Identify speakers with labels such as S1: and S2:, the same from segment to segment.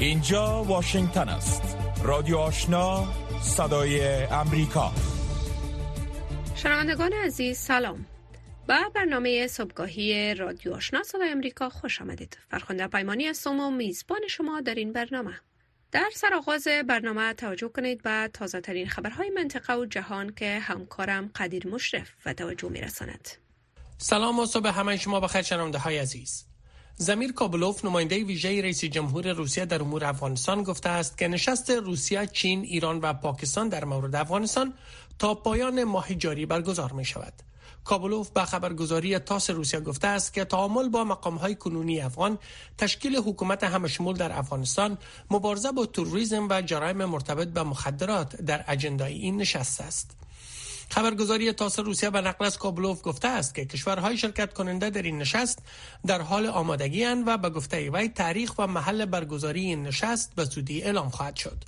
S1: اینجا واشنگتن است. رادیو آشنا صدای امریکا.
S2: شنوندگان عزیز سلام. با برنامه صبحگاهی رادیو آشنا صدای امریکا خوش آمدید. فرخنده پیمانی هستم و میزبان شما در این برنامه. در سرآغاز برنامه توجه کنید به تازه ترین خبرهای منطقه و جهان که همکارم قدیر مشرف و توجه میرساند.
S3: سلام و صبح همه شما بخیر شنونده های عزیز. زمیر کابلوف نماینده ویژه رئیس جمهور روسیه در امور افغانستان گفته است که نشست روسیه، چین، ایران و پاکستان در مورد افغانستان تا پایان ماه جاری برگزار می شود. کابلوف به خبرگزاری تاس روسیه گفته است که تعامل با مقام های کنونی افغان تشکیل حکومت همشمول در افغانستان مبارزه با تروریسم و جرایم مرتبط به مخدرات در اجندای این نشست است. خبرگزاری تاس روسیه به نقل از کابلوف گفته است که کشورهای شرکت کننده در این نشست در حال آمادگی و به گفته وی تاریخ و محل برگزاری این نشست به زودی اعلام خواهد شد.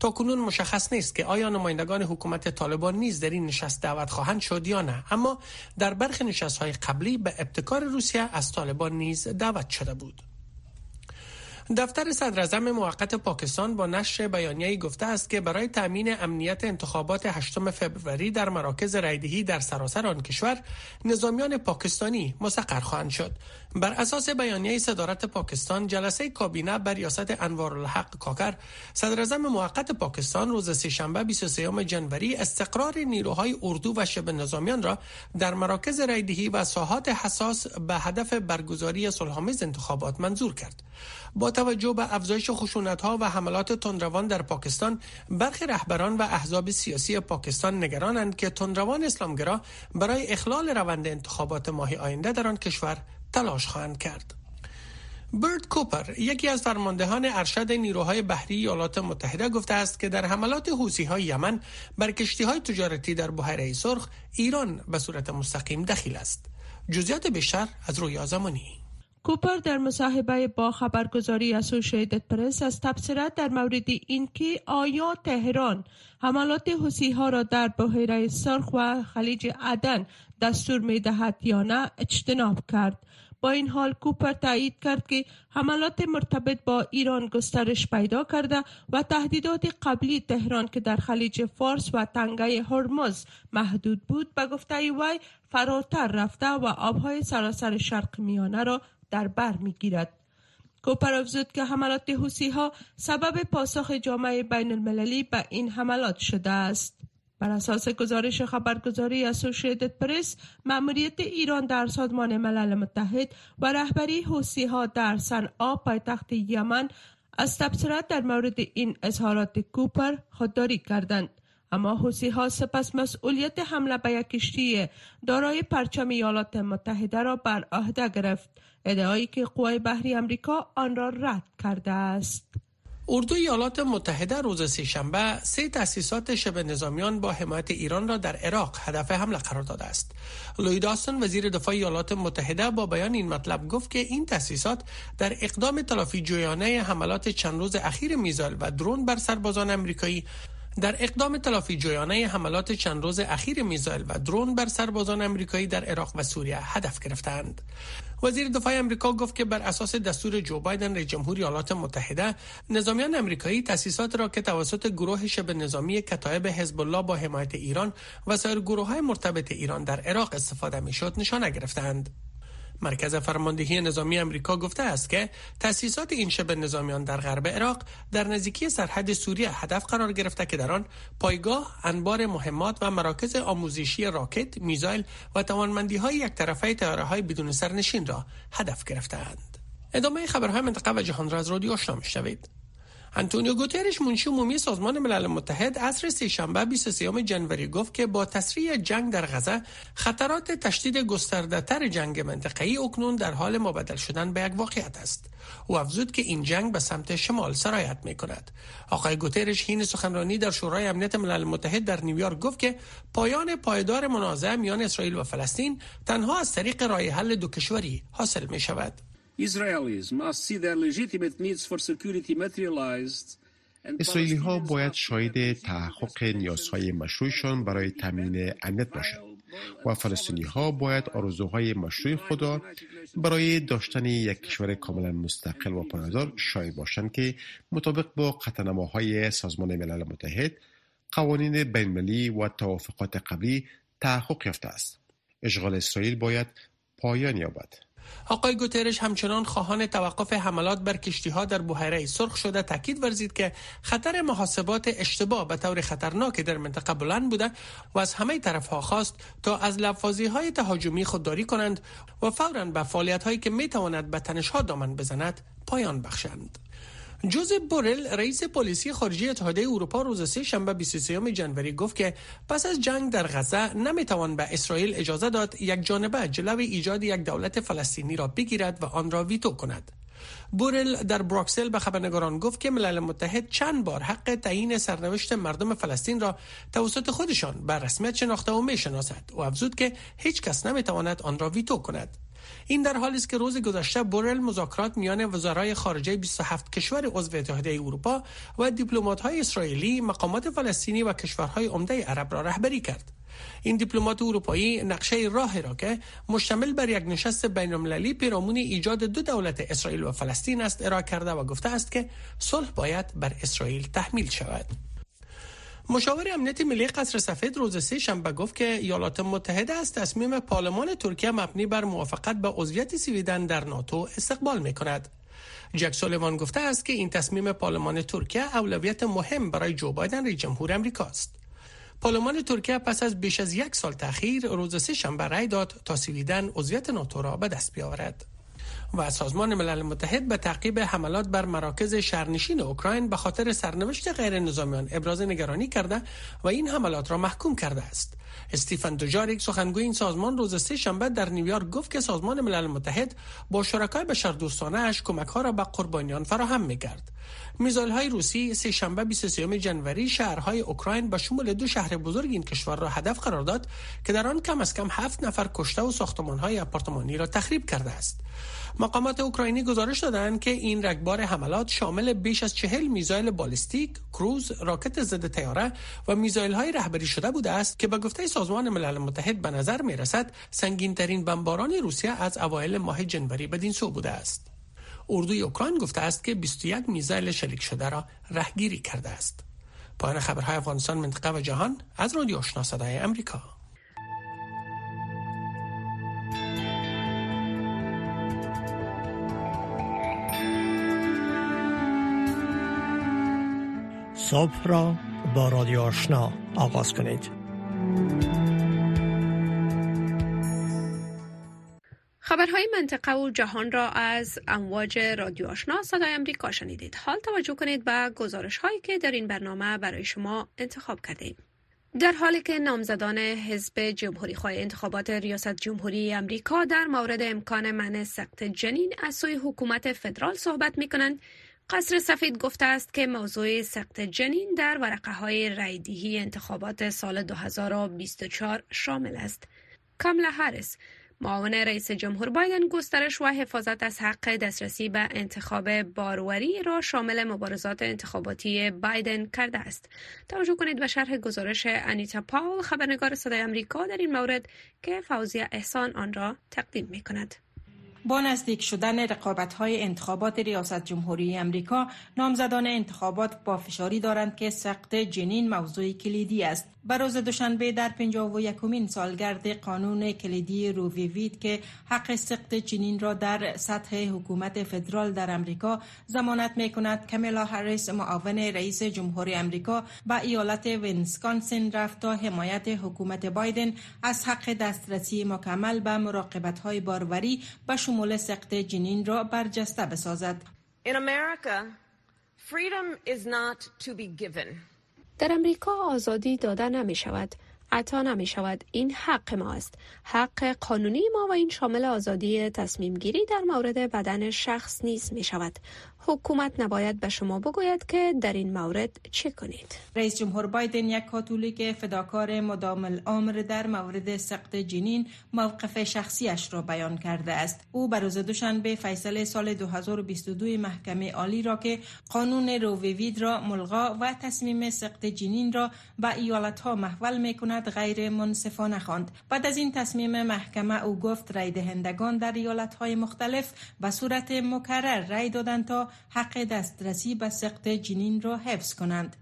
S3: تا کنون مشخص نیست که آیا نمایندگان حکومت طالبان نیز در این نشست دعوت خواهند شد یا نه اما در برخی نشست های قبلی به ابتکار روسیه از طالبان نیز دعوت شده بود. دفتر صدر موقت پاکستان با نشر بیانیه‌ای گفته است که برای تامین امنیت انتخابات 8 فوریه در مراکز رایدهی در سراسر آن کشور نظامیان پاکستانی مسقر خواهند شد. بر اساس بیانیه صدارت پاکستان جلسه کابینه بر ریاست انوارالحق کاکر صدر موقت پاکستان روز سهشنبه 23 جنوری استقرار نیروهای اردو و شبه نظامیان را در مراکز رایدهی و ساحات حساس به هدف برگزاری صلحآمیز انتخابات منظور کرد. با توجه به افزایش خشونت ها و حملات تندروان در پاکستان برخی رهبران و احزاب سیاسی پاکستان نگرانند که تندروان اسلامگرا برای اخلال روند انتخابات ماه آینده در آن کشور تلاش خواهند کرد. برد کوپر یکی از فرماندهان ارشد نیروهای بحری ایالات متحده گفته است که در حملات حوسی های یمن بر کشتی های تجارتی در بحیره سرخ ایران به صورت مستقیم دخیل است. جزئیات بیشتر از روی زمانی
S4: کوپر در مصاحبه با خبرگزاری اسوسییتد پرس از تبصرت در مورد اینکه آیا تهران حملات حوسی ها را در بحیره سرخ و خلیج عدن دستور می دهد یا نه اجتناب کرد. با این حال کوپر تایید کرد که حملات مرتبط با ایران گسترش پیدا کرده و تهدیدات قبلی تهران که در خلیج فارس و تنگه هرمز محدود بود به گفته وی فراتر رفته و آبهای سراسر شرق میانه را در بر می‌گیرد. کوپر افزود که حملات حوسی ها سبب پاسخ جامعه بین المللی به این حملات شده است. بر اساس گزارش خبرگزاری اسوسییتد پرس مأموریت ایران در سازمان ملل متحد و رهبری حوسی ها در صنعا پایتخت یمن از تبصرت در مورد این اظهارات کوپر خودداری کردند. اما حوسی ها سپس مسئولیت حمله به یک کشتی دارای پرچم ایالات متحده را بر عهده گرفت. ادعایی که قوای بحری امریکا آن را رد کرده است
S3: اردو ایالات متحده روز سهشنبه سه تاسیسات شبه نظامیان با حمایت ایران را در عراق هدف حمله قرار داده است. لوید آستن وزیر دفاع ایالات متحده با بیان این مطلب گفت که این تاسیسات در اقدام تلافی جویانه حملات چند روز اخیر میزایل و درون بر سربازان امریکایی در اقدام تلافی جویانه حملات چند روز اخیر میزایل و درون بر سربازان امریکایی در عراق و سوریه هدف گرفتند. وزیر دفاع امریکا گفت که بر اساس دستور جو بایدن رئیس جمهور ایالات متحده نظامیان امریکایی تاسیسات را که توسط گروه شبه نظامی کتایب حزب الله با حمایت ایران و سایر گروه های مرتبط ایران در عراق استفاده می‌شد نشانه گرفتند. مرکز فرماندهی نظامی امریکا گفته است که تأسیسات این شبه نظامیان در غرب عراق در نزدیکی سرحد سوریه هدف قرار گرفته که در آن پایگاه انبار مهمات و مراکز آموزشی راکت میزایل و توانمندی های یک طرفه تیاره های بدون سرنشین را هدف گرفتند. ادامه خبرهای منطقه و جهان را از رادیو آشنا میشنوید. انتونیو گوترش منشی عمومی سازمان ملل متحد عصر سهشنبه 23 جنوری گفت که با تسریع جنگ در غزه خطرات تشدید گسترده تر جنگ منطقه‌ای اکنون در حال مبدل شدن به یک واقعیت است. او افزود که این جنگ به سمت شمال سرایت می کند آقای گوترش حین سخنرانی در شورای امنیت ملل متحد در نیویورک گفت که پایان پایدار منازعه میان اسرائیل و فلسطین تنها از طریق راه حل دو کشوری حاصل می شود
S5: اسرائیلی ها باید شاید تحقق نیازهای مشروعشان برای تامین امنیت باشند.
S6: و فلسطینی ها باید آرزوهای مشروع خود برای داشتن یک کشور کاملا مستقل و پایدار شایع باشند که مطابق با قطعنماهای سازمان ملل متحد قوانین بین‌المللی و توافقات قبلی تحقق یافته است اشغال اسرائیل باید پایان یابد
S3: آقای گوترش همچنان خواهان توقف حملات بر کشتی ها در بحیره سرخ شده تاکید ورزید که خطر محاسبات اشتباه به طور خطرناک در منطقه بلند بوده و از همه طرف ها خواست تا از لفاظی های تهاجمی خودداری کنند و فورا به فعالیت هایی که می تواند به تنش ها دامن بزند پایان بخشند. جوزف بورل رئیس پلیسی خارجی اتحادیه اروپا روز سه شنبه 23 جنوری گفت که پس از جنگ در غزه نمی‌توان به اسرائیل اجازه داد یک جانبه جلو ایجاد یک دولت فلسطینی را بگیرد و آن را ویتو کند. بورل در بروکسل به خبرنگاران گفت که ملل متحد چند بار حق تعیین سرنوشت مردم فلسطین را توسط خودشان بر رسمیت شناخته و می شناسد و افزود که هیچ کس نمی‌تواند آن را ویتو کند. این در حالی است که روز گذشته بورل مذاکرات میان وزرای خارجه 27 کشور عضو اتحادیه اروپا و های اسرائیلی، مقامات فلسطینی و کشورهای عمده عرب را رهبری کرد. این دیپلمات اروپایی نقشه راه را که مشتمل بر یک نشست بین پیرامون ایجاد دو دولت اسرائیل و فلسطین است ارائه کرده و گفته است که صلح باید بر اسرائیل تحمیل شود. مشاور امنیت ملی قصر سفید روز سه شنبه گفت که ایالات متحده از تصمیم پارلمان ترکیه مبنی بر موافقت به عضویت سویدن در ناتو استقبال می کند. جک سولیوان گفته است که این تصمیم پارلمان ترکیه اولویت مهم برای جو بایدن رئیس جمهور امریکا است. پارلمان ترکیه پس از بیش از یک سال تاخیر روز سه شنبه رأی داد تا سویدن عضویت ناتو را به دست بیاورد. و سازمان ملل متحد به تعقیب حملات بر مراکز شهرنشین اوکراین به خاطر سرنوشت غیر نظامیان ابراز نگرانی کرده و این حملات را محکوم کرده است. استیفن دوجاریک سخنگوی این سازمان روز سه شنبه در نیویورک گفت که سازمان ملل متحد با شرکای بشردوستانه اش کمک ها را به قربانیان فراهم می کرد. میزایل های روسی سه شنبه 23 جنوری شهرهای اوکراین به شمول دو شهر بزرگ این کشور را هدف قرار داد که در آن کم از کم هفت نفر کشته و ساختمان های آپارتمانی را تخریب کرده است. مقامات اوکراینی گزارش دادند که این رگبار حملات شامل بیش از چهل میزایل بالستیک، کروز، راکت ضد تیاره و میزایل های رهبری شده بوده است که به گفته سازمان ملل متحد به نظر می رسد سنگین ترین بمباران روسیه از اوایل ماه جنوری بدین سو بوده است. اردوی اوکراین گفته است که 21 میزایل شلیک شده را رهگیری کرده است. پایان خبرهای افغانستان منطقه و جهان از رادیو آشنا صدای امریکا.
S7: صبح را با رادیو آشنا آغاز کنید.
S2: خبرهای منطقه و جهان را از امواج رادیو آشنا صدای امریکا شنیدید. حال توجه کنید به گزارش هایی که در این برنامه برای شما انتخاب کردیم. در حالی که نامزدان حزب جمهوری خواه انتخابات ریاست جمهوری امریکا در مورد امکان منع سقط جنین از سوی حکومت فدرال صحبت می کنند قصر سفید گفته است که موضوع سقط جنین در ورقه های رایدهی انتخابات سال 2024 شامل است. کاملا هارس معاون رئیس جمهور بایدن گسترش و حفاظت از حق دسترسی به انتخاب باروری را شامل مبارزات انتخاباتی بایدن کرده است. توجه کنید به شرح گزارش انیتا پاول خبرنگار صدای امریکا در این مورد که فوزیه احسان آن را تقدیم می کند.
S8: با نزدیک شدن رقابت های انتخابات ریاست جمهوری امریکا نامزدان انتخابات با فشاری دارند که سقط جنین موضوع کلیدی است. بر روز دوشنبه در 51 سالگرد قانون کلیدی روویوید که حق سقط جنین را در سطح حکومت فدرال در امریکا ضمانت می کند کمیلا هریس معاون رئیس جمهور امریکا به ایالت ویسکانسین رفت تا حمایت حکومت بایدن از حق دسترسی مکمل به مراقبت های باروری به شمول سقط جنین را برجسته بسازد.
S9: In America, freedom is not to be given.
S2: در امریکا آزادی داده نمی شود. عطا نمی شود. این حق ما است. حق قانونی ما و این شامل آزادی تصمیم گیری در مورد بدن شخص نیز می شود. حکومت نباید به شما بگوید که در این مورد چه کنید
S8: رئیس جمهور بایدن یک کاتولیک فداکار مدام الامر در مورد سقط جنین موقف شخصیش را بیان کرده است او بر روز دوشنبه فیصله سال 2022 محکمه عالی را که قانون روویوید را ملغا و تصمیم سقط جنین را به ایالت ها محول می کند غیر منصفانه خواند. بعد از این تصمیم محکمه او گفت رای دهندگان در ایالت های مختلف به صورت مکرر رای دادند تا حق دسترسی به سقط جنین را حفظ کنند.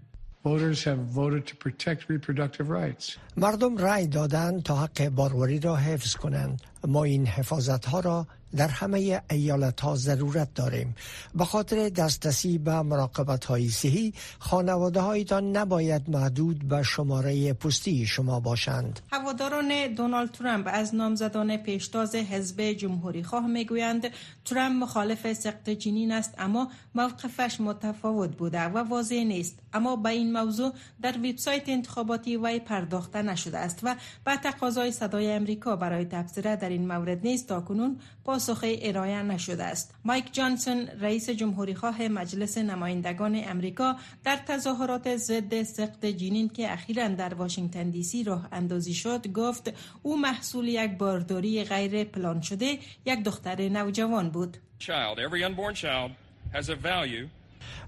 S7: مردم رای دادند تا حق باروری را حفظ کنند. ما این حفاظت ها را در همه ایالت ها ضرورت داریم. به خاطر دسترسی به مراقبت های صحی خانواده هایتان نباید محدود به شماره پستی شما باشند.
S8: هواداران دونالد ترامپ از نامزدان پیشتاز حزب جمهوری خواه می‌گویند ترامپ مخالف سقط جنین است اما موقفش متفاوت بوده و واضح نیست. اما به این موضوع در وبسایت انتخاباتی وی پرداخته نشده است و به تقاضای صدای امریکا برای تبصره در این مورد نیست تا کنون پاسخی ارائه نشده است. مایک جانسون رئیس جمهوری خواه مجلس نمایندگان امریکا در تظاهرات ضد سقط جنین که اخیرا در واشنگتن دی سی راه اندازی شد گفت او محصول یک بارداری غیر پلان شده یک دختر نوجوان بود.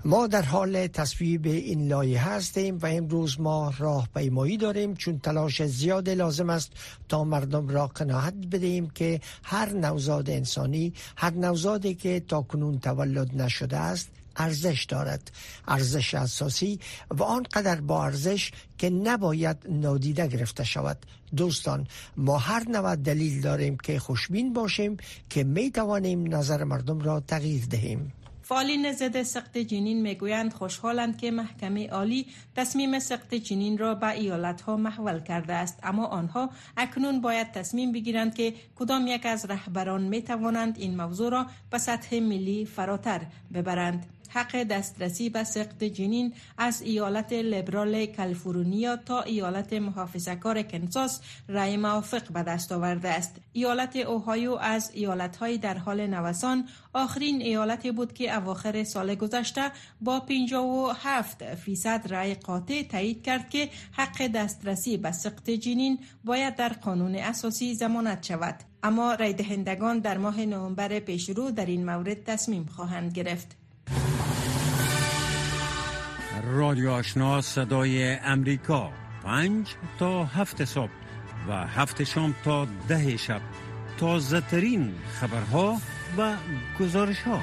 S7: ما در حال تصویب این لایه هستیم و امروز ما راه پیمایی داریم چون تلاش زیاد لازم است تا مردم را قناعت بدهیم که هر نوزاد انسانی هر نوزادی که تا کنون تولد نشده است ارزش دارد ارزش اساسی و آنقدر با ارزش که نباید نادیده گرفته شود. دوستان ما هر نوع دلیل داریم که خوشبین باشیم که می توانیم نظر مردم را تغییر دهیم.
S8: فعالین ضد سقط جنین می‌گویند خوشحالند که محکمه عالی تصمیم سقط جنین را به ایالت ها محول کرده است. اما آنها اکنون باید تصمیم بگیرند که کدام یک از رهبران می توانند این موضوع را به سطح ملی فراتر ببرند. حق دسترسی به سقط جنین از ایالت لیبرال کالیفرنیا تا ایالت محافظه‌کار کنساس رای موافق به دست آورده است. ایالت اوهایو از ایالت‌های در حال نوسان آخرین ایالتی بود که اواخر سال گذشته با 57 فیصد رای قاطع تایید کرد که حق دسترسی به سقط جنین باید در قانون اساسی زمانت شود. اما رای دهندگان در ماه نوامبر پیشرو در این مورد تصمیم خواهند گرفت.
S5: رادیو آشنا صدای امریکا. پنج تا هفت صبح و هفت شام تا ده شب. تازه ترین خبرها و گزارش ها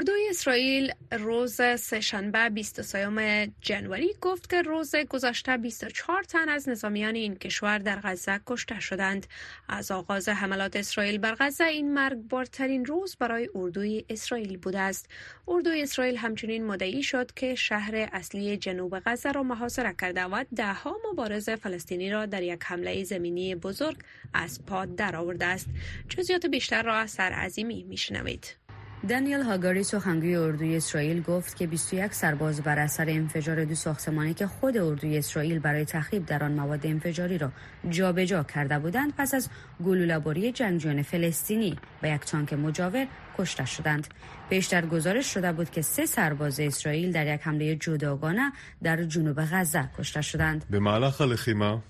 S2: اردوی اسرائیل روز سهشنبه 23 جنوری گفت که روز گذشته 24 تن از نظامیان این کشور در غزه کشته شدند. از آغاز حملات اسرائیل بر غزه این مرگبارترین روز برای اردوی اسرائیل بوده است. اردوی اسرائیل همچنین مدعی شد که شهر اصلی جنوب غزه را محاصره کرده و دهها مبارز فلسطینی را در یک حمله زمینی بزرگ از پا درآورده است. جزئیات بیشتر را از سرعظیمی میشنوید.
S10: دانیل هاگاری سخنگوی اردوی اسرائیل گفت که 21 سرباز بر اثر انفجار دو ساختمانی که خود اردوی اسرائیل برای تخریب در آن مواد انفجاری را جابجا جا کرده بودند پس از گلوله‌باری جنگجویان فلسطینی و یک تانک مجاور کشته شدند. پیشتر گزارش شده بود که سه سرباز اسرائیل در یک حمله جداگانه در جنوب غزه کشته شدند.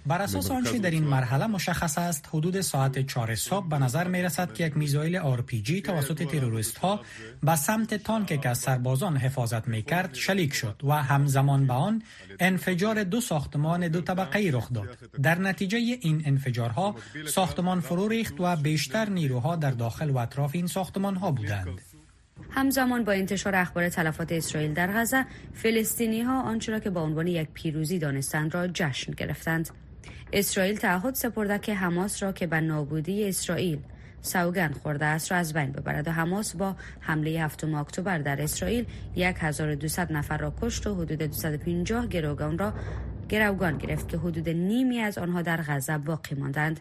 S11: بر اساس آنچه در این مرحله مشخص است حدود ساعت 4 صبح به نظر می رسد که یک missile آرپیجی توسط تروریست ها به سمت تانک که از سربازان حفاظت می کرد شلیک شد و همزمان به آن انفجار دو ساختمان دو طبقه رخ داد. در نتیجه این انفجارها ساختمان فرو ریخت و بیشتر نیروها در داخل و اطراف این ساختمان ها بودند.
S10: همزمان با انتشار اخبار تلفات اسرائیل در غزه فلسطینی ها آنچه را که با عنوان یک پیروزی دانستند را جشن گرفتند. اسرائیل تعهد سپرده که حماس را که به نابودی اسرائیل سوگند خورده است را از بین ببرد و حماس با حمله هفتم اکتبر در اسرائیل 1200 نفر را کشت و حدود 250 گروگان را گروگان گرفت که حدود نیمی از آنها در غزه باقی ماندند.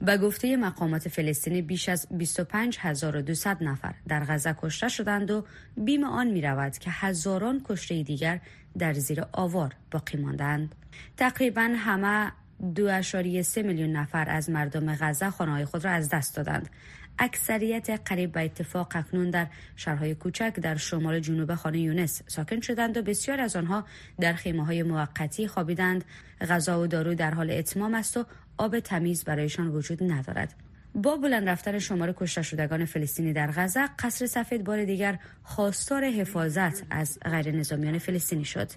S10: به گفته مقامات فلسطینی بیش از 25200 نفر در غزه کشته شدند و بیم آن می رود که هزاران کشته دیگر در زیر آوار باقی ماندند. تقریبا همه دو سه میلیون نفر از مردم غزه خانه خود را از دست دادند. اکثریت قریب به اتفاق اکنون در شهرهای کوچک در شمال جنوب خانه یونس ساکن شدند و بسیار از آنها در خیمه های موقتی خوابیدند. غذا و دارو در حال اتمام است و آب تمیز برایشان وجود ندارد. با بلند رفتن شمار کشته شدگان فلسطینی در غزه قصر سفید بار دیگر خواستار حفاظت از غیر نظامیان فلسطینی شد.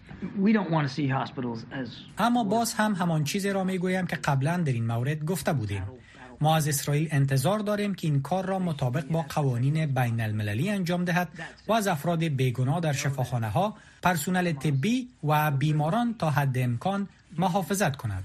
S11: اما باز هم همان چیزی را می گویم که قبلا در این مورد گفته بودیم. ما از اسرائیل انتظار داریم که این کار را مطابق با قوانین بین المللی انجام دهد و از افراد بیگناه در شفاخانه ها، پرسونل طبی و بیماران تا حد امکان محافظت کند.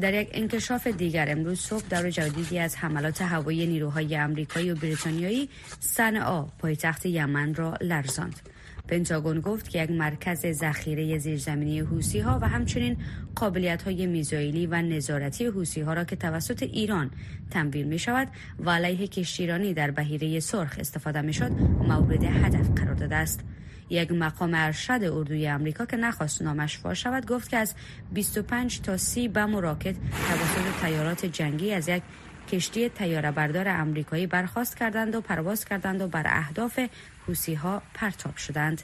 S10: در یک انکشاف دیگر امروز صبح دور جدیدی از حملات هوایی نیروهای امریکایی و بریتانیایی صنعا پایتخت یمن را لرزاند. پنتاگون گفت که یک مرکز ذخیره زیرزمینی حوسی ها و همچنین قابلیت های میزایلی و نظارتی حوسی ها را که توسط ایران تمویل می شود و علیه کشتیرانی در بهیره سرخ استفاده می شد مورد هدف قرار داده است. یک مقام ارشد اردوی امریکا که نخواست نامش فاش شود گفت که از 25 تا 30 بم و راکت توسط تیارات جنگی از یک کشتی تیاره بردار امریکایی برخواست کردند و پرواز کردند و بر اهداف حوسی ها پرتاب شدند.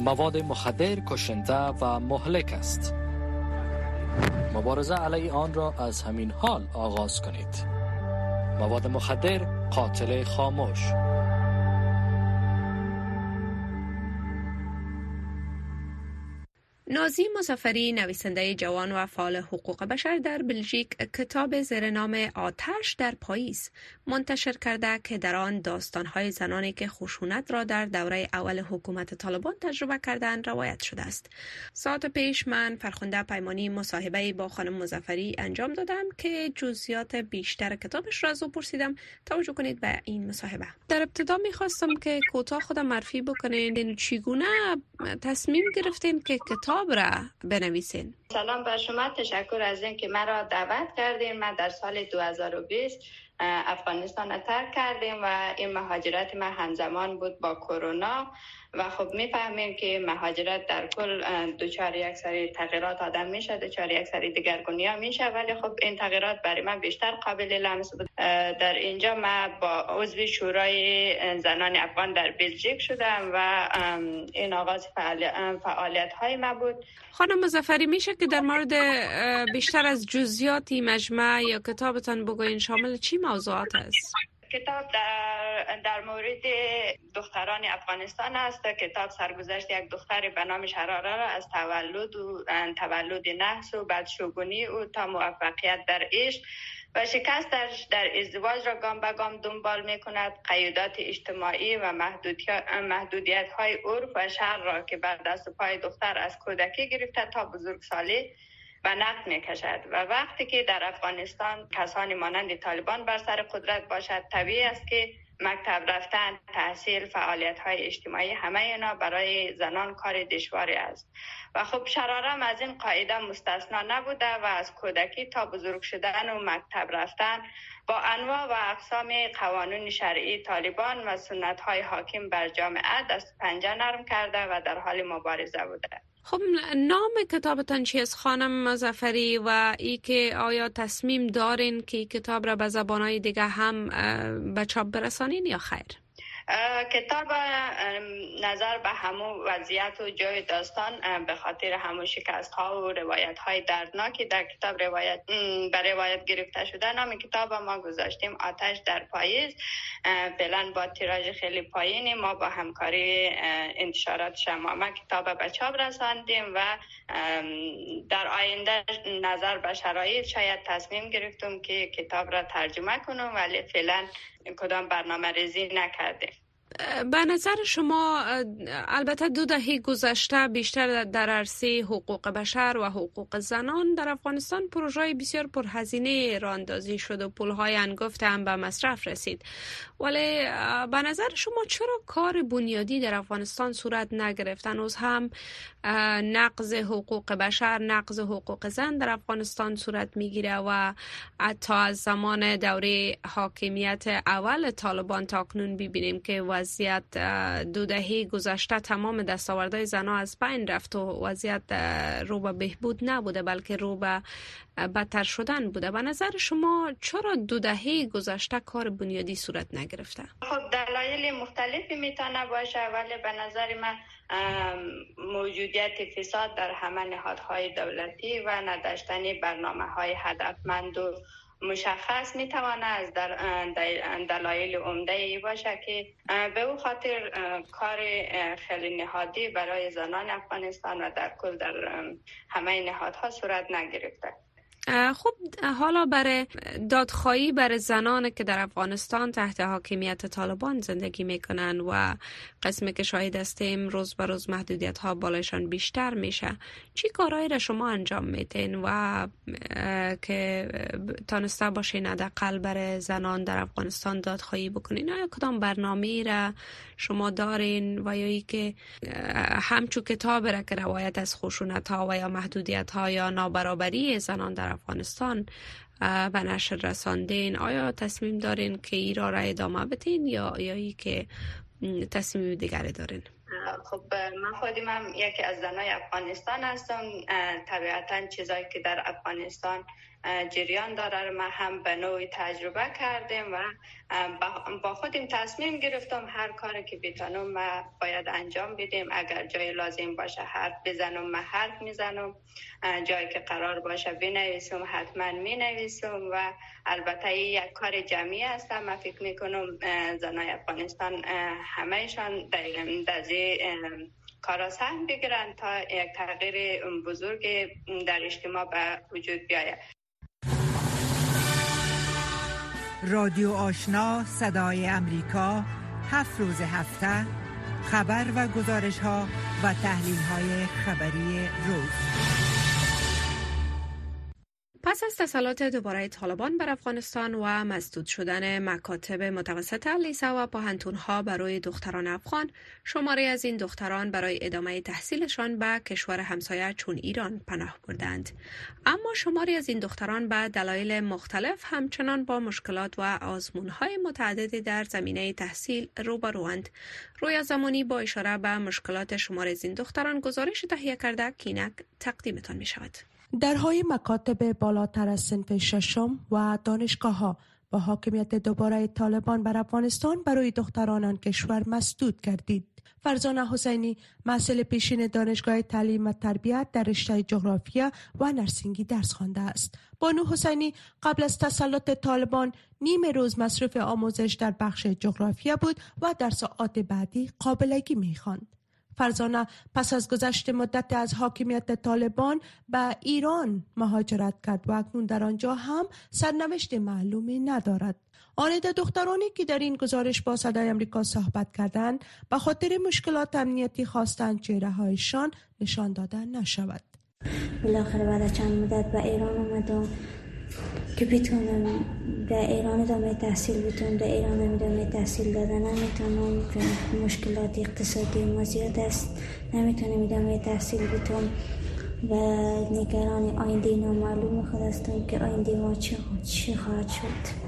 S12: مواد مخدر کشنده و مهلک است. مبارزه علیه آن را از همین حال آغاز کنید. مواد مخدر قاتل خاموش
S2: نازی مسافری نویسنده جوان و فعال حقوق بشر در بلژیک کتاب زیر نام آتش در پاییز منتشر کرده که در آن داستانهای زنانی که خشونت را در دوره اول حکومت طالبان تجربه کردند روایت شده است. ساعت پیش من فرخنده پیمانی مصاحبه با خانم مزفری انجام دادم که جزئیات بیشتر کتابش را از او پرسیدم توجه کنید به این مصاحبه. در ابتدا می‌خواستم که کوتاه خودم معرفی بکنید چگونه تصمیم گرفتین که کتاب کتاب را بنویسین.
S13: سلام بر شما. تشکر از اینکه مرا دعوت کردین. من در سال 2020 افغانستان ترک کردیم و این مهاجرت من همزمان بود با کرونا. و خب می‌فهمیم که مهاجرت در کل دوچار یک سری تغییرات آدم میشه دوچار یک سری دیگرگونی ها میشه ولی خب این تغییرات برای من بیشتر قابل لمس بود. در اینجا من با عضو شورای زنان افغان در بلژیک شدم و این آغاز فعالیت های ما بود.
S2: خانم مزفری میشه که در مورد بیشتر از جزیاتی مجمع یا کتابتان بگوین شامل چی موضوعات است
S13: کتاب در, در مورد دختران افغانستان است. کتاب سرگذشت یک دختر به نام شراره را از تولد و تولد نحس و بعد شگونی او تا موفقیت در عشق و شکستش در ازدواج را گام به گام دنبال می کند قیودات اجتماعی و محدودیت های عرف و شهر را که بر دست پای دختر از کودکی گرفته تا بزرگسالی و نقد می و وقتی که در افغانستان کسانی مانند طالبان بر سر قدرت باشد طبیعی است که مکتب رفتن تحصیل فعالیت های اجتماعی همه اینا برای زنان کار دشواری است. و خب شرارم از این قاعده مستثنا نبوده و از کودکی تا بزرگ شدن و مکتب رفتن با انواع و اقسام قوانون شرعی طالبان و سنت های حاکم بر جامعه دست پنجه نرم کرده و در حال مبارزه بوده.
S2: خب نام کتابتان چیست خانم مزفری و ای که آیا تصمیم دارین که کتاب را به زبانهای دیگه هم به چاپ برسانین یا خیر؟
S13: کتاب نظر به همو وضعیت و جای داستان به خاطر همو شکست ها و روایت های دردناکی در کتاب روایت به روایت گرفته شده. نام کتاب ما گذاشتیم آتش در پاییز. فعلا با تیراژ خیلی پایینی ما با همکاری انتشارات شما ما کتاب به چاپ رساندیم و در آینده نظر به شرایط شاید تصمیم گرفتم که کتاب را ترجمه کنم ولی فعلا کدام برنامه ریزی نکرده.
S2: به نظر شما البته دو دهه گذشته بیشتر در عرصه حقوق بشر و حقوق زنان در افغانستان پروژه بسیار پرهزینه راندازی شد و پولهای انگفت هم به مصرف رسید. ولی به نظر شما چرا کار بنیادی در افغانستان صورت نگرفتن از هم نقض حقوق بشر نقض حقوق زن در افغانستان صورت می‌گیره و تا از زمان دوره حاکمیت اول طالبان تا کنون ببینیم که وضعیت دو دهه گذشته تمام دستاوردهای زنها از بین رفت و وضعیت رو به بهبود نبوده بلکه رو به بدتر شدن بوده. به نظر شما چرا دو دهه گذشته کار بنیادی صورت نگرفته؟
S13: خب دلایل مختلفی می‌تونه باشه. ولی به نظر من موجودیت فساد در همه نهادهای دولتی و نداشتن برنامه های هدفمند و مشخص می‌تواند از دلایل عمده ای باشه که به او خاطر کار خیلی نهادی برای زنان افغانستان و در کل در همه نهادها صورت نگرفته.
S2: خب حالا برای دادخواهی برای زنان که در افغانستان تحت حاکمیت طالبان زندگی می‌کنن و قسمی که شاهد هستیم روز به روز محدودیت ها بالایشان بیشتر میشه چی کارهایی را شما انجام میتین و که تانسته باشین حداقل برای زنان در افغانستان دادخواهی بکنین؟ آیا کدام برنامه را شما دارین و یا ای که همچو کتاب را که روایت از خشونت ها و یا محدودیت ها یا نابرابری زنان در افغانستان. به نشر رساندین آیا تصمیم دارین که ای را ادامه بتین یا ای که تصمیم دیگری دارین؟
S13: خب من خودم هم یکی از زنای افغانستان هستم. طبیعتا چیزایی که در افغانستان جریان داره ما هم به نوعی تجربه کردیم و با خودم تصمیم گرفتم هر کاری که بتانم ما باید انجام بدیم. اگر جای لازم باشه حرف بزنم ما حرف می‌زنم. جایی که قرار باشه بنویسم حتما می نویسم و البته یک کار جمعی است. من فکر می‌کنم زنای افغانستان همهشان در کارا سهم بگیرن تا یک تغییر بزرگ در اجتماع به وجود بیاید.
S14: رادیو آشنا صدای امریکا هفت روز هفته خبر و گزارش ها و تحلیل های خبری روز.
S2: پس از تسلط دوباره طالبان بر افغانستان و مسدود شدن مکاتب متوسط لیسه و ها برای دختران افغان شماره از این دختران برای ادامه تحصیلشان به کشور همسایه چون ایران پناه بردند. اما شماری از این دختران به دلایل مختلف همچنان با مشکلات و های متعددی در زمینه تحصیل روبروند. روی زمانی با اشاره به مشکلات شماری از این دختران گزارش تهیه کرده کینک تقدیمتان می شود
S15: درهای مکاتب بالاتر از سنف ششم و دانشگاه ها با حاکمیت دوباره طالبان بر افغانستان برای دختران آن کشور مسدود کردید. فرزانه حسینی محصل پیشین دانشگاه تعلیم و تربیت در رشته جغرافیا و نرسینگی درس خوانده است. بانو حسینی قبل از تسلط طالبان نیم روز مصرف آموزش در بخش جغرافیا بود و در ساعات بعدی قابلگی می‌خواند. فرزانه پس از گذشت مدت از حاکمیت طالبان به ایران مهاجرت کرد و اکنون در آنجا هم سرنوشت معلومی ندارد. آنیده دخترانی که در این گزارش با صدای امریکا صحبت کردند به خاطر مشکلات امنیتی خواستند چهره هایشان نشان دادن نشود.
S16: بالاخره بعد چند مدت به ایران اومدم که بتونم در ایران ادامه تحصیل بتونم در ایران ادامه تحصیل دادن نمی‌تونم مشکلات اقتصادی ما زیاد است. نمی‌تونم ادامه تحصیل بتونم. و نگران آینده نامعلوم خود هستم که آینده ما چی خواهد شد.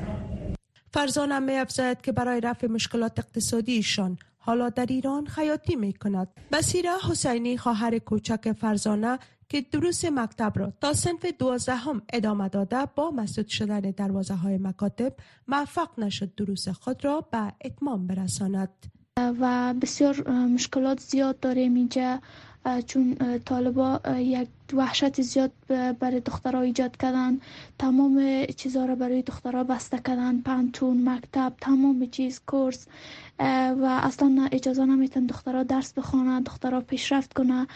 S15: فرزانم می افزاید که برای رفع مشکلات اقتصادیشان حالا در ایران خیاطی می کند. بسیره حسینی خواهر کوچک فرزانه که دروس مکتب را تا صنف دوازدهم ادامه داده با مسدود شدن دروازه های مکاتب موفق نشد دروس خود را به اتمام برساند.
S17: و بسیار مشکلات زیاد داریم اینجا. چون طالبا یک وحشت زیاد برای دخترها ایجاد کردن تمام چیزها را برای دخترها بسته کردن پنتون مکتب تمام چیز کورس و اصلا اجازه نمیتن دخترها درس بخوانند دخترها پیشرفت کنه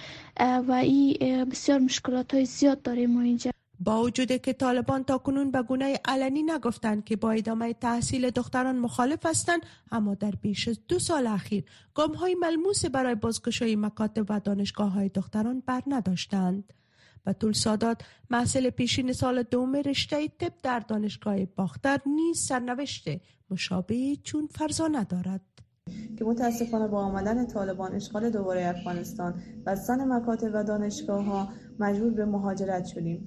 S17: و این بسیار مشکلات های زیاد داریم ما اینجا
S15: با وجود که طالبان تا کنون به گونه علنی نگفتند که با ادامه تحصیل دختران مخالف هستند اما در بیش از دو سال اخیر گام های ملموس برای بازگشایی مکاتب و دانشگاه های دختران بر نداشتند. طول سادات محصل پیشین سال دوم رشته طب در دانشگاه باختر نیز سرنوشت مشابه چون فرزانه دارد
S18: که متاسفانه با آمدن طالبان اشغال دوباره افغانستان بستن مکاتب و دانشگاه ها مجبور به مهاجرت شدیم.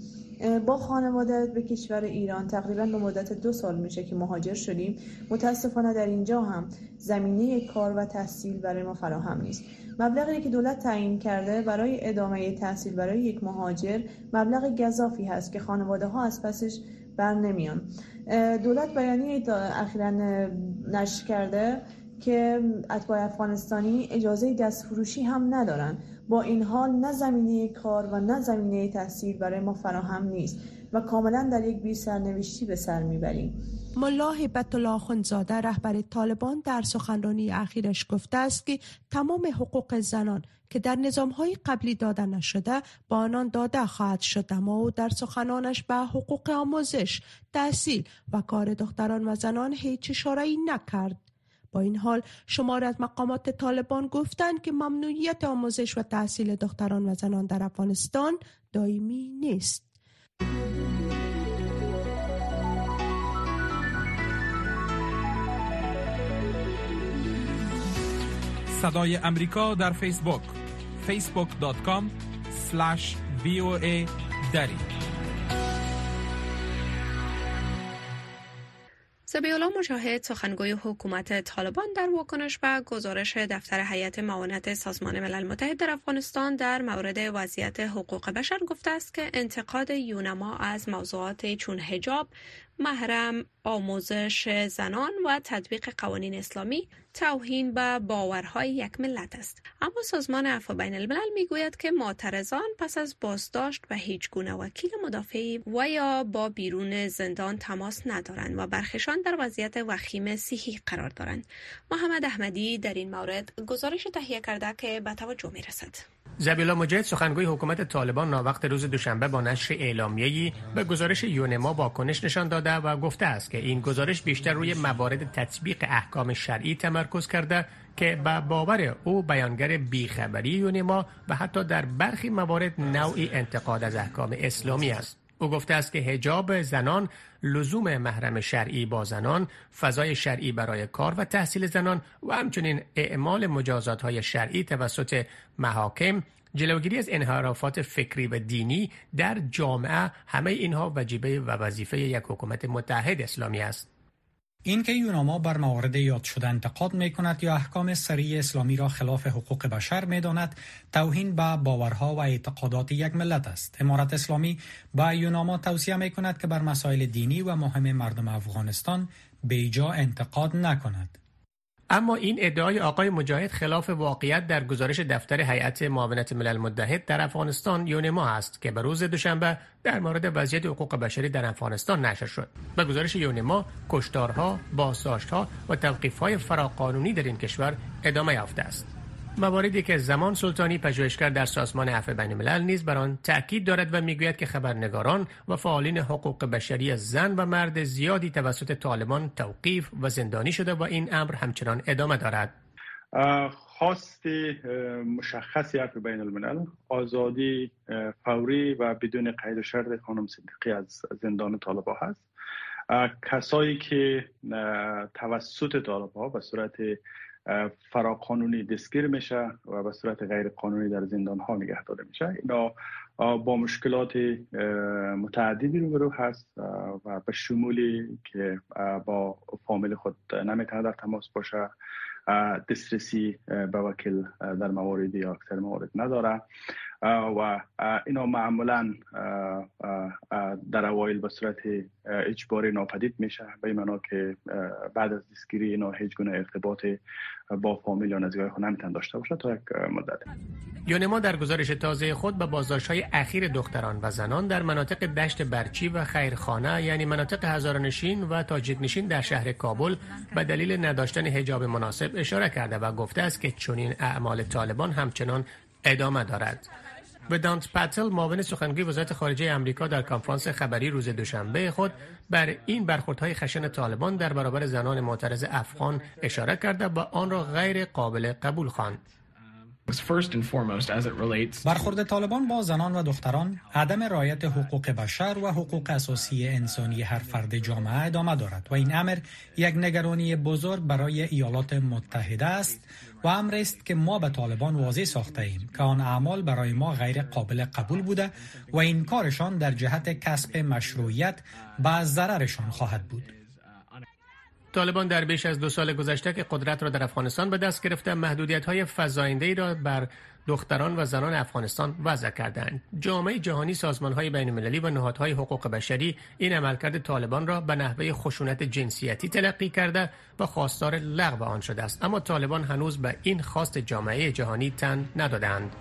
S18: با خانواده به کشور ایران تقریبا به مدت دو سال میشه که مهاجر شدیم. متاسفانه در اینجا هم زمینه کار و تحصیل برای ما فراهم نیست. مبلغی که دولت تعیین کرده برای ادامه تحصیل برای یک مهاجر مبلغ گذافی هست که خانواده ها از پسش بر نمیان. دولت بیانیه اخیرا نشر کرده که اتباع افغانستانی اجازه دست فروشی هم ندارن. با این حال نه زمینه کار و نه زمینه تحصیل برای ما فراهم نیست و کاملا در یک بی سرنوشتی به سر می‌بریم
S15: ملا هبت الله خونزاده رهبر طالبان در سخنرانی اخیرش گفته است که تمام حقوق زنان که در نظام های قبلی داده نشده با آنان داده خواهد شد اما او در سخنانش به حقوق آموزش، تحصیل و کار دختران و زنان هیچ اشاره نکرد. با این حال شمار از مقامات طالبان گفتند که ممنوعیت آموزش و تحصیل دختران و زنان در افغانستان دائمی نیست.
S19: صدای امریکا در فیسبوک facebook.com slash دری
S2: زبیولا مجاهد سخنگوی حکومت طالبان در واکنش به گزارش دفتر هیئت معاونت سازمان ملل متحد در افغانستان در مورد وضعیت حقوق بشر گفته است که انتقاد یونما از موضوعات چون حجاب محرم آموزش زنان و تطبیق قوانین اسلامی توهین به باورهای یک ملت است. اما سازمان عفو بین الملل می‌گوید که معترضان پس از بازداشت و هیچ گونه وکیل مدافعی و یا با بیرون زندان تماس ندارند و برخشان در وضعیت وخیم صحی قرار دارند. محمد احمدی در این مورد گزارش تهیه کرده که به توجه می رسد
S20: زبیلا مجاهد سخنگوی حکومت طالبان ناوقت روز دوشنبه با نشر اعلامیه‌ای به گزارش یونما واکنش نشان داده و گفته است که این گزارش بیشتر روی موارد تطبیق احکام شرعی تمرکز کرده که به باور او بیانگر بیخبری یونما و حتی در برخی موارد نوعی انتقاد از احکام اسلامی است. او گفته است که هجاب زنان لزوم محرم شرعی با زنان فضای شرعی برای کار و تحصیل زنان و همچنین اعمال مجازات های شرعی توسط محاکم جلوگیری از انحرافات فکری و دینی در جامعه همه اینها وجیبه و وظیفه یک حکومت متحد اسلامی است.
S11: اینکه یوناما بر موارد یاد شده انتقاد می کند یا احکام سری اسلامی را خلاف حقوق بشر می داند توهین به باورها و اعتقادات یک ملت است. امارت اسلامی با یوناما توصیه می کند که بر مسائل دینی و مهم مردم افغانستان بیجا انتقاد نکند.
S20: اما این ادعای آقای مجاهد خلاف واقعیت در گزارش دفتر هیئت معاونت ملل متحد در افغانستان یونما است که به روز دوشنبه در مورد وضعیت حقوق بشری در افغانستان نشر شد. به گزارش یونما کشتارها، بازداشتها و توقیف‌های فراقانونی در این کشور ادامه یافته است. مواردی که زمان سلطانی پژوهشگر در سازمان عفو الملل نیز بر آن تاکید دارد و می‌گوید که خبرنگاران و فعالین حقوق بشری زن و مرد زیادی توسط طالبان توقیف و زندانی شده و این امر همچنان ادامه دارد.
S21: خواست مشخصی عفو بین الملل آزادی فوری و بدون قید و شرط خانم صدیقی از زندان طالبا هست. کسایی که توسط طالبا به صورت فراقانونی دستگیر میشه و به صورت غیر قانونی در زندان ها نگه داده میشه. اینا با مشکلات متعددی روبرو هست و به شمولی که با فامیل خود نمی‌تونه در تماس باشه دسترسی به وکیل در موارد یا اکثر موارد نداره. و اینا معمولا در اوایل به صورت اجباری ناپدید میشه. به معنا که بعد از دستگیری اینا هیچ گونه ارتباط با فامیل یا نزدیکای خود نمیتون داشته باشه تا یک مدت.
S20: یونما در گزارش تازه خود به بازداشت های اخیر دختران و زنان در مناطق دشت برچی و خیرخانه یعنی مناطق هزارنشین و تاجیک در شهر کابل به دلیل نداشتن حجاب مناسب اشاره کرده و گفته است که چنین اعمال طالبان همچنان ادامه دارد. دانت پتل معاون سخنگوی وزارت خارجه امریکا در کنفرانس خبری روز دوشنبه خود بر این برخوردهای خشن طالبان در برابر زنان معترض افغان اشاره کرده و آن را غیر قابل قبول خواند.
S22: برخورد طالبان با زنان و دختران عدم رعایت حقوق بشر و حقوق اساسی انسانی هر فرد جامعه ادامه دارد و این امر یک نگرانی بزرگ برای ایالات متحده است. و امر است که ما به طالبان واضح ساخته ایم که آن اعمال برای ما غیر قابل قبول بوده و این کارشان در جهت کسب مشروعیت به ضررشان خواهد بود.
S20: طالبان در بیش از دو سال گذشته که قدرت را در افغانستان به دست گرفته محدودیت های فزاینده را بر دختران و زنان افغانستان وضع کردند. جامعه جهانی سازمان های بین المللی و نهادهای حقوق بشری این عملکرد طالبان را به نحوه خشونت جنسیتی تلقی کرده و خواستار لغو آن شده است اما طالبان هنوز به این خواست جامعه جهانی تن ندادند.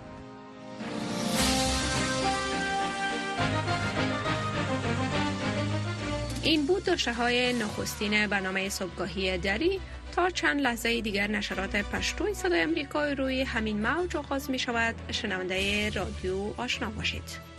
S2: این بود داشته های نخستین برنامه صبحگاهی دری. تا چند لحظه دیگر نشرات پشتوی صدای امریکای روی همین موج آغاز می شود. شنونده رادیو آشنا باشید.